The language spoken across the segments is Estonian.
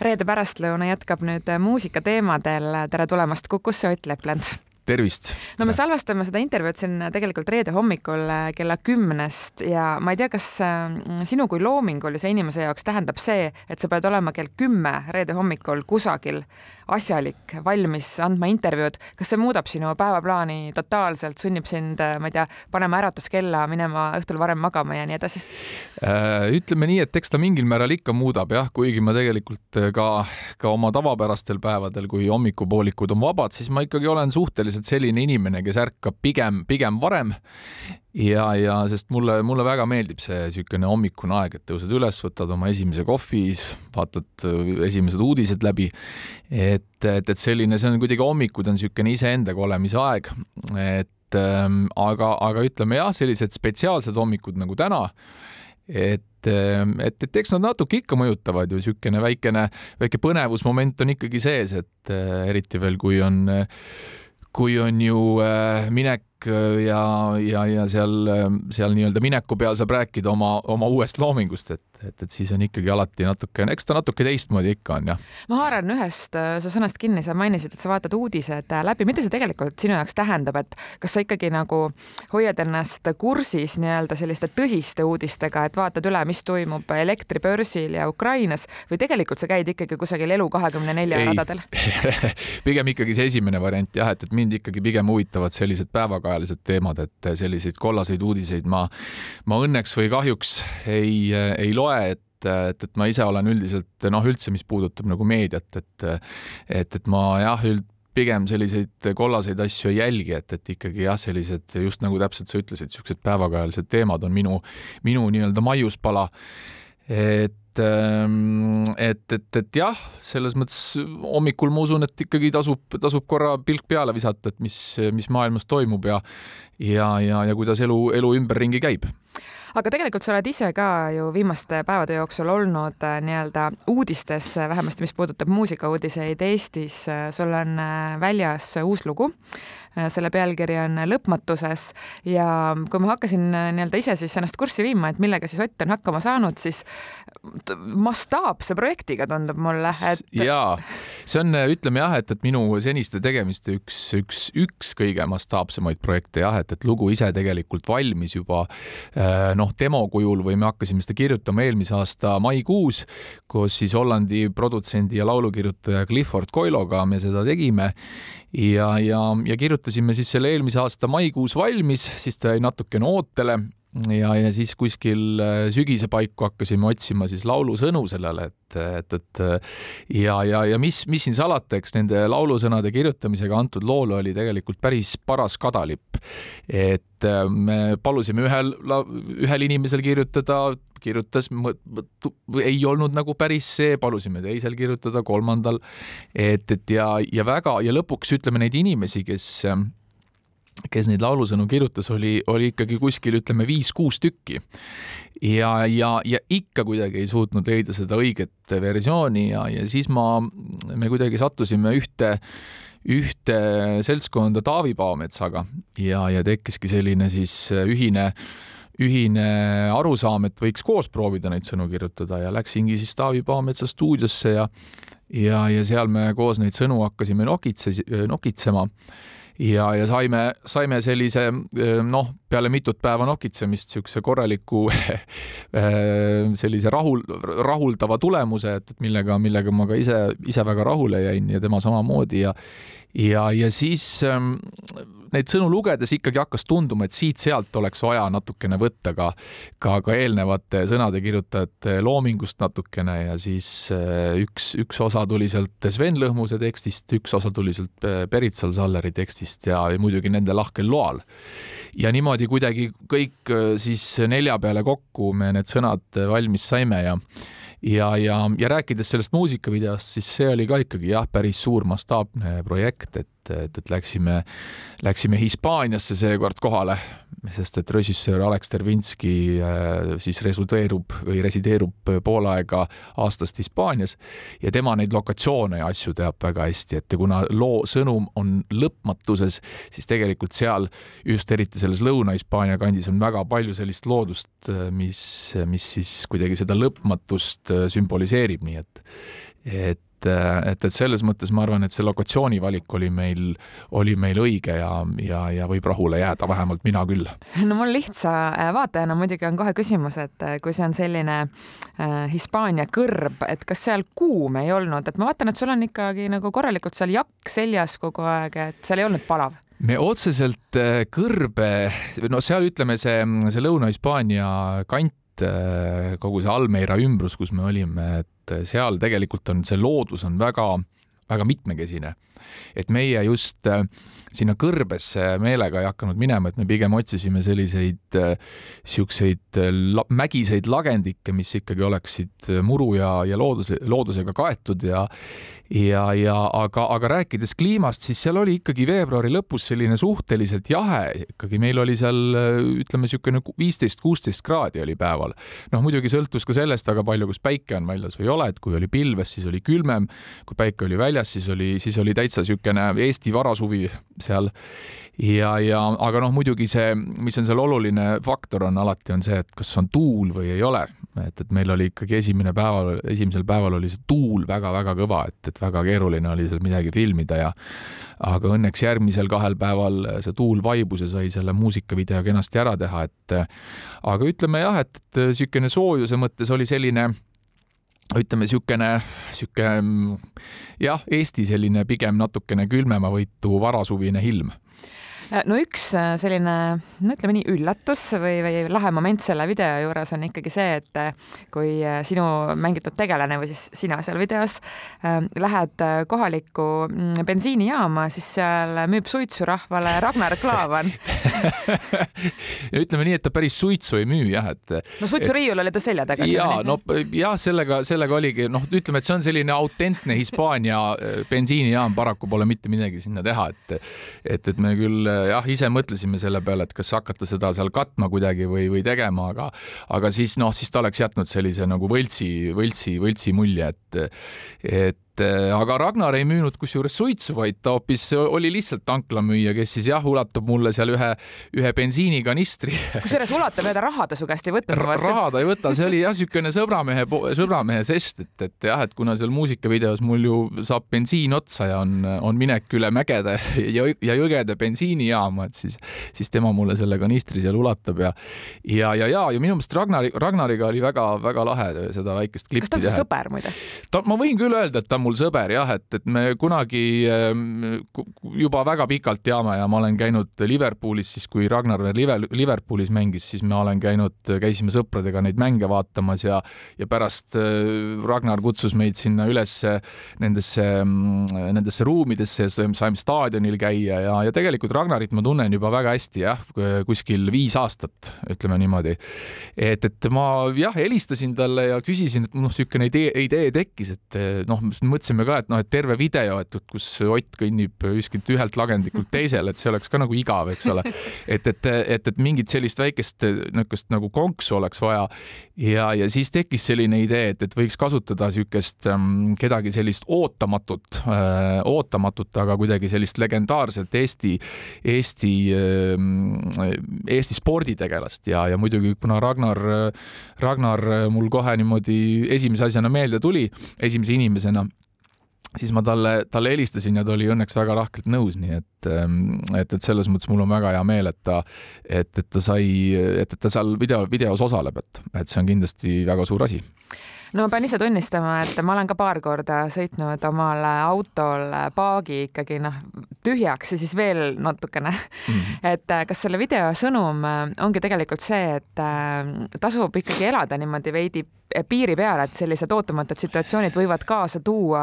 reede pärastlõuna jätkab nüüd muusikateemadel. tere tulemast Kukusse, Ott Lepland tervist! no me salvestame seda intervjuud siin tegelikult reede hommikul äh, kella kümnest ja ma ei tea, kas äh, sinu kui loomingulise inimese jaoks tähendab see, et sa pead olema kell kümme reede hommikul kusagil asjalik, valmis andma intervjuud, kas see muudab sinu päevaplaani totaalselt, sunnib sind, äh, ma ei tea, panema äratuskella, minema õhtul varem magama ja nii edasi? ütleme nii, et eks ta mingil määral ikka muudab jah, kuigi ma tegelikult ka, ka oma tavapärastel päevadel, kui hommikupoolikud on vabad, siis ma ikkagi olen suhteliselt tavaliselt selline inimene, kes ärkab pigem, pigem varem. ja, ja sest mulle, mulle väga meeldib see niisugune hommikune aeg, et tõused üles, võtad oma esimese kohvi, vaatad äh, esimesed uudised läbi. et, et, et selline, see on kuidagi hommikud on niisugune iseendaga olemise aeg, et ähm, aga, aga ütleme jah, sellised spetsiaalsed hommikud nagu täna et, ähm, et, et eks nad natuke ikka mõjutavad ju, niisugune väikene, väike põnevusmoment on ikkagi sees, et äh, eriti veel, kui on kui on ju äh, minek ja, ja, ja seal, äh, seal nii-öelda mineku peal saab rääkida oma, oma uuest loomingust, et, et, et siis on ikkagi alati natuke, eks ta natuke teistmoodi ikka on, jah. ma haaran ühest äh, su sõnast kinni, sa mainisid, et sa vaatad uudised läbi, mida see tegelikult sinu jaoks tähendab, et kas sa ikkagi nagu hoiad ennast kursis nii-öelda selliste tõsiste uudistega, et vaatad üle, mis toimub elektribörsil ja Ukrainas või tegelikult sa käid ikkagi kusagil elu kahekümne nelja radadel? Pigem ikkagi see esimene variant jah, et, et mind ikkagi pigem huvitavad sellised päevaga pikaajalised teemad, et selliseid kollaseid uudiseid ma, ma õnneks või kahjuks ei, ei loe, et et, et ma ise olen üldiselt noh, üldse, mis puudutab nagu meediat, et et, et ma jah, üld, pigem selliseid kollaseid asju ei jälgi, et, et ikkagi jah, sellised just nagu täpselt sa ütlesid, niisugused päevakajalised teemad on minu, minu nii-öelda maiuspala. et et, ähm, et, et, et jah, selles mõttes hommikul ma usun, et ikkagi tasub, tasub korra pilk peale visata, et mis, mis maailmas toimub ja ja, ja, ja kuidas elu, elu ümberringi käib aga tegelikult sa oled ise ka ju viimaste päevade jooksul olnud äh, nii-öelda uudistes, vähemasti mis puudutab muusikauudiseid Eestis. sul on äh, väljas uus lugu Äh, selle pealkiri on Lõpmatuses ja kui ma hakkasin äh, nii-öelda ise siis ennast kurssi viima, et millega siis Ott on hakkama saanud, siis mastaapse projektiga tundub mulle, et. jaa, see on, ütleme jah, et, et minu seniste tegemiste üks, üks, üks kõige mastaapsemaid projekte jah, et, et lugu ise tegelikult valmis juba äh, noh, demo kujul või me hakkasime seda kirjutama eelmise aasta maikuus koos siis Hollandi produtsendi ja laulukirjutaja Clifford Coiloga me seda tegime. Ja, ja, ja kirjutasime siis selle eelmise aasta maikuus valmis, siis ta jäi natukene ootele ja, ja siis kuskil äh, sügise paiku hakkasime otsima siis laulusõnu sellele, et, et, et ja, ja, ja mis, mis siin salata, eks nende laulusõnade kirjutamisega antud loole oli tegelikult päris paras kadalipp. et äh, me palusime ühel, ühel inimesel kirjutada, kirjutas, ei olnud nagu päris see, palusime teisel kirjutada, kolmandal, et, et ja, ja väga ja lõpuks ütleme neid inimesi, kes kes neid laulusõnu kirjutas, oli, oli ikkagi kuskil ütleme viis-kuus tükki. ja, ja, ja ikka kuidagi ei suutnud leida seda õiget versiooni ja, ja siis ma, me kuidagi sattusime ühte, ühte seltskonda Taavi Paometsaga ja, ja tekkiski selline siis ühine ühine arusaam, et võiks koos proovida neid sõnu kirjutada ja läksingi siis Taavi Paometsa stuudiosse ja ja, ja seal me koos neid sõnu hakkasime nokitse, nokitsema ja, ja saime, saime sellise noh, peale mitut päeva nokitsemist niisuguse korraliku sellise rahul, rahuldava tulemuse, et, et millega, millega ma ka ise, ise väga rahule jäin ja tema samamoodi ja ja, ja siis ähm, neid sõnu lugedes ikkagi hakkas tunduma, et siit-sealt oleks vaja natukene võtta ka, ka, ka eelnevate sõnade kirjutajate loomingust natukene ja siis äh, üks, üks osa tuli sealt Sven Lõhmuse tekstist, üks osa tuli sealt äh, Berit Sal-Salleri tekstist ja, ja muidugi nende lahkel loal. ja niimoodi kuidagi kõik äh, siis nelja peale kokku me need sõnad valmis saime ja ja, ja, ja rääkides sellest muusikavideost, siis see oli ka ikkagi jah, päris suur mastaapne projekt, et et, et läksime, läksime Hispaaniasse seekord kohale, sest et režissöör Alex Tervinski äh, siis resideerub või resideerub pool aega aastast Hispaanias ja tema neid lokatsioone ja asju teab väga hästi, et kuna loo sõnum on lõpmatuses, siis tegelikult seal just eriti selles Lõuna-Hispaania kandis on väga palju sellist loodust, mis, mis siis kuidagi seda lõpmatust äh, sümboliseerib, nii et et et, et selles mõttes ma arvan, et see lokatsiooni valik oli meil, oli meil õige ja, ja, ja võib rahule jääda, vähemalt mina küll. no mul lihtsa äh, vaatajana muidugi on kohe küsimus, et äh, kui see on selline äh, Hispaania kõrb, et kas seal kuum ei olnud, et ma vaatan, et sul on ikkagi nagu korralikult seal jakk seljas kogu aeg, et seal ei olnud palav me otseselt äh, kõrbe, no seal ütleme, see, see Lõuna-Hispaania kant, kogu see Almeida ümbrus, kus me olime, et et seal tegelikult on see loodus on väga, väga mitmekesine. Et meie just äh, sinna kõrbesse meelega ei hakanud minema, et me pigem otsisime selliseid äh, siukseid äh, la mägiseid lagendikke, mis ikkagi oleksid muru ja, ja looduse, loodusega kaetud ja ja, ja aga, aga rääkides kliimast, siis seal oli ikkagi veebruari lõpus selline suhteliselt jahe, ikkagi meil oli seal ütleme niisugune viisteist, kuusteist kraadi oli päeval. noh, muidugi sõltus ka sellest väga palju, kas päike on väljas või ei ole, et kui oli pilves, siis oli külmem, kui päike oli väljas, siis oli, siis oli täitsa niisugune Eesti varasuvi seal. Ja, ja aga noh, muidugi see, mis on seal oluline faktor on alati on see, et kas on tuul või ei ole, et, et meil oli ikkagi esimene päeval, esimesel päeval oli see tuul väga-väga kõva, et, et väga keeruline oli seal midagi filmida ja aga õnneks järgmisel kahel päeval see tuul vaibus ja sai selle muusikavideo kenasti ära teha, et aga ütleme jah, et niisugune soojuse mõttes oli selline ütleme niisugune, niisugune jah, Eesti selline pigem natukene külmemavõitu varasuvine ilm no üks äh, selline, no ütleme nii, üllatus või, või lahe moment selle video juures on ikkagi see, et äh, kui sinu mängitud tegelane või siis sina seal videos lähed kohalikku mm, bensiinijaama, siis seal müüb suitsu rahvale Ragnar Klavan ütleme nii, et ta päris suitsu ei müü jah, et. no suitsuriiul oli ta selja taga. ja no jah, sellega, sellega oligi noh, ütleme, et see on selline autentne Hispaania bensiinijaam, paraku pole mitte midagi sinna teha, et et, et me küll jah, ise mõtlesime selle peale, et kas hakata seda seal katma kuidagi või, või tegema, aga, aga siis noh, siis ta oleks jätnud sellise nagu võltsi, võltsi, võltsi mulje, et, et et äh, aga Ragnar ei müünud kusjuures suitsu, vaid ta hoopis oli lihtsalt tanklamüüja, kes siis jah, ulatab mulle seal ühe, ühe bensiinikanistri. kusjuures ulatab ja ta raha ta su käest ei võtnud. raha ta ei võta, see oli jah, niisugune sõbramehe, sõbramehe žest, et, et jah, et kuna seal muusikavideos mul ju saab bensiin otsa ja on, on minek üle mägede ja, ja jõgede bensiinijaama, et siis, siis tema mulle selle kanistri seal ulatab ja ja, ja, ja, ja minu meelest Ragnari, Ragnariga oli väga-väga lahe seda väikest klippi teha. kas ta on su sõber muide? ta, ma võin küll öelda, et ta mul sõber jah, et, et me kunagi ähm, juba väga pikalt teame ja ma olen käinud Liverpoolis siis, kui Ragnar veel Liverpoolis mängis, siis ma olen käinud, käisime sõpradega neid mänge vaatamas ja, ja pärast äh, Ragnar kutsus meid sinna ülesse nendesse, mm, nendesse ruumidesse ja saime staadionil käia ja, ja tegelikult Ragnarit ma tunnen juba väga hästi jah, kuskil viis aastat, ütleme niimoodi. et, et ma jah, helistasin talle ja küsisin, et noh, niisugune idee, idee tekkis, et noh, mõtlesime ka, et noh, et terve video, et kus Ott kõnnib kuskilt ühelt lagendikult teisele, et see oleks ka nagu igav, eks ole. et, et, et, et mingit sellist väikest niisugust nagu konksu oleks vaja. ja, ja siis tekkis selline idee, et, et võiks kasutada niisugust ähm, kedagi sellist ootamatut äh,, ootamatut, aga kuidagi sellist legendaarset Eesti, Eesti äh,, Eesti sporditegelast ja, ja muidugi kuna Ragnar, Ragnar mul kohe niimoodi esimese asjana meelde tuli, esimese inimesena siis ma talle, talle helistasin ja ta oli õnneks väga lahkelt nõus, nii et, ähm, et, et selles mõttes mul on väga hea meel, et ta, et, et ta sai, et, et ta seal video, videos osaleb, et, et see on kindlasti väga suur asi no ma pean ise tunnistama, et ma olen ka paar korda sõitnud omal autol paagi ikkagi noh, tühjaks ja siis veel natukene mm. -hmm. et äh, kas selle video sõnum äh, ongi tegelikult see, et äh, tasub ikkagi elada niimoodi veidi piiri peal, et sellised ootamatud situatsioonid võivad kaasa tuua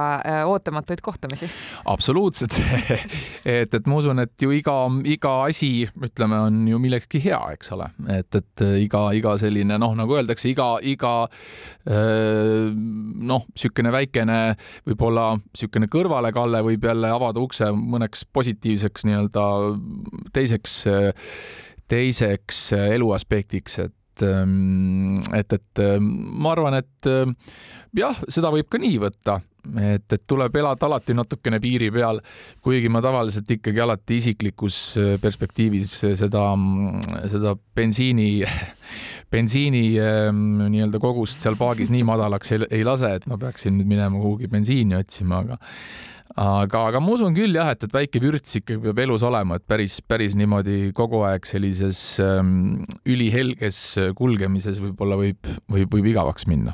ootamatuid kohtumisi? absoluutselt et, et ma usun, et ju iga, iga asi, ütleme, on ju millekski hea, eks ole, et, et iga, iga selline noh, nagu öeldakse, iga, iga noh, niisugune väikene võib-olla niisugune kõrvalekalle võib jälle avada ukse mõneks positiivseks nii-öelda teiseks, teiseks eluaspektiks, et et, et ma arvan, et jah, seda võib ka nii võtta, et, et tuleb elada alati natukene piiri peal, kuigi ma tavaliselt ikkagi alati isiklikus äh, perspektiivis seda, seda bensiini, bensiini ähm, nii-öelda kogust seal paagis nii madalaks ei, ei lase, et ma peaksin nüüd minema kuhugi bensiini otsima, aga aga, aga ma usun küll jah, et, et väike vürts ikkagi peab elus olema, et päris, päris niimoodi kogu aeg sellises ähm, ülihelges kulgemises võib-olla võib, võib, võib igavaks minna.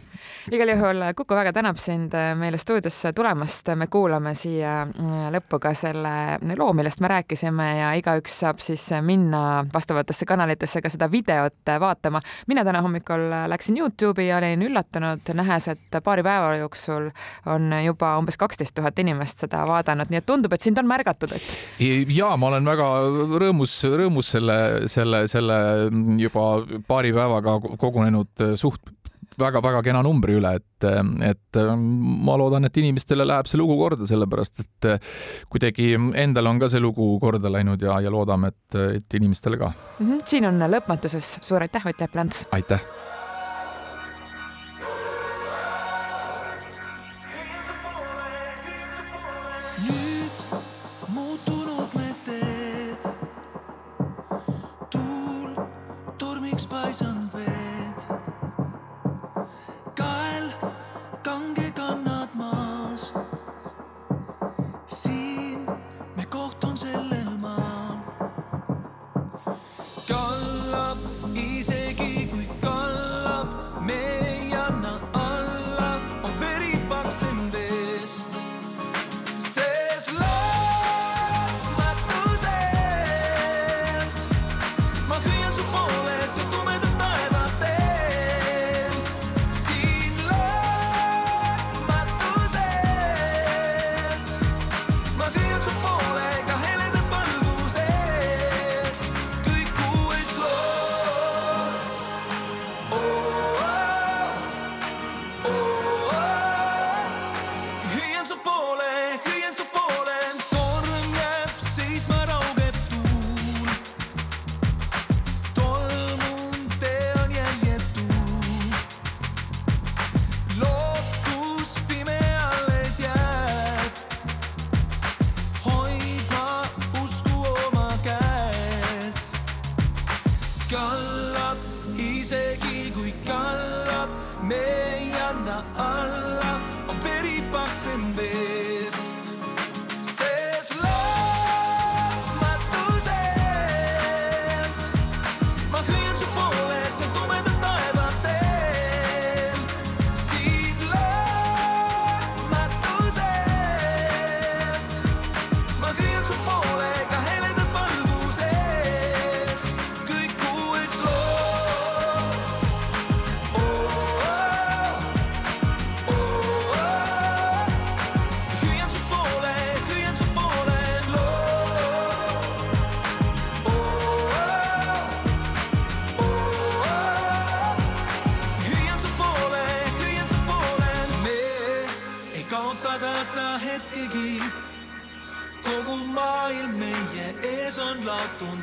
igal juhul Kuku väga tänab sind meile stuudiosse tulemast, me kuulame siia mm, lõppu ka selle loo, millest me rääkisime ja igaüks saab siis minna vastavatesse kanalitesse ka seda videot vaatama. mina täna hommikul läksin Youtube'i ja olin üllatunud, nähes, et paari päeva jooksul on juba umbes kaksteist tuhat inimest seda vaadanud, nii et tundub, et sind on märgatud, et. ja ma olen väga rõõmus, rõõmus selle, selle, selle juba paari päevaga kogunenud suht väga-väga kena numbri üle, et, et ma loodan, et inimestele läheb see lugu korda, sellepärast et kuidagi endal on ka see lugu korda läinud ja, ja loodame, et, et inimestele ka mm. -hmm. siin on lõpmatuses suur aitäh, Ott Lepp-Lants. aitäh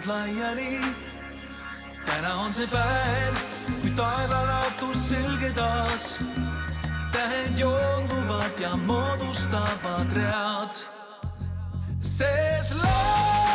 laiali. täna on see päev, kui taevalaatus selge taas. tähed joonduvad ja moodustavad read. sest laul.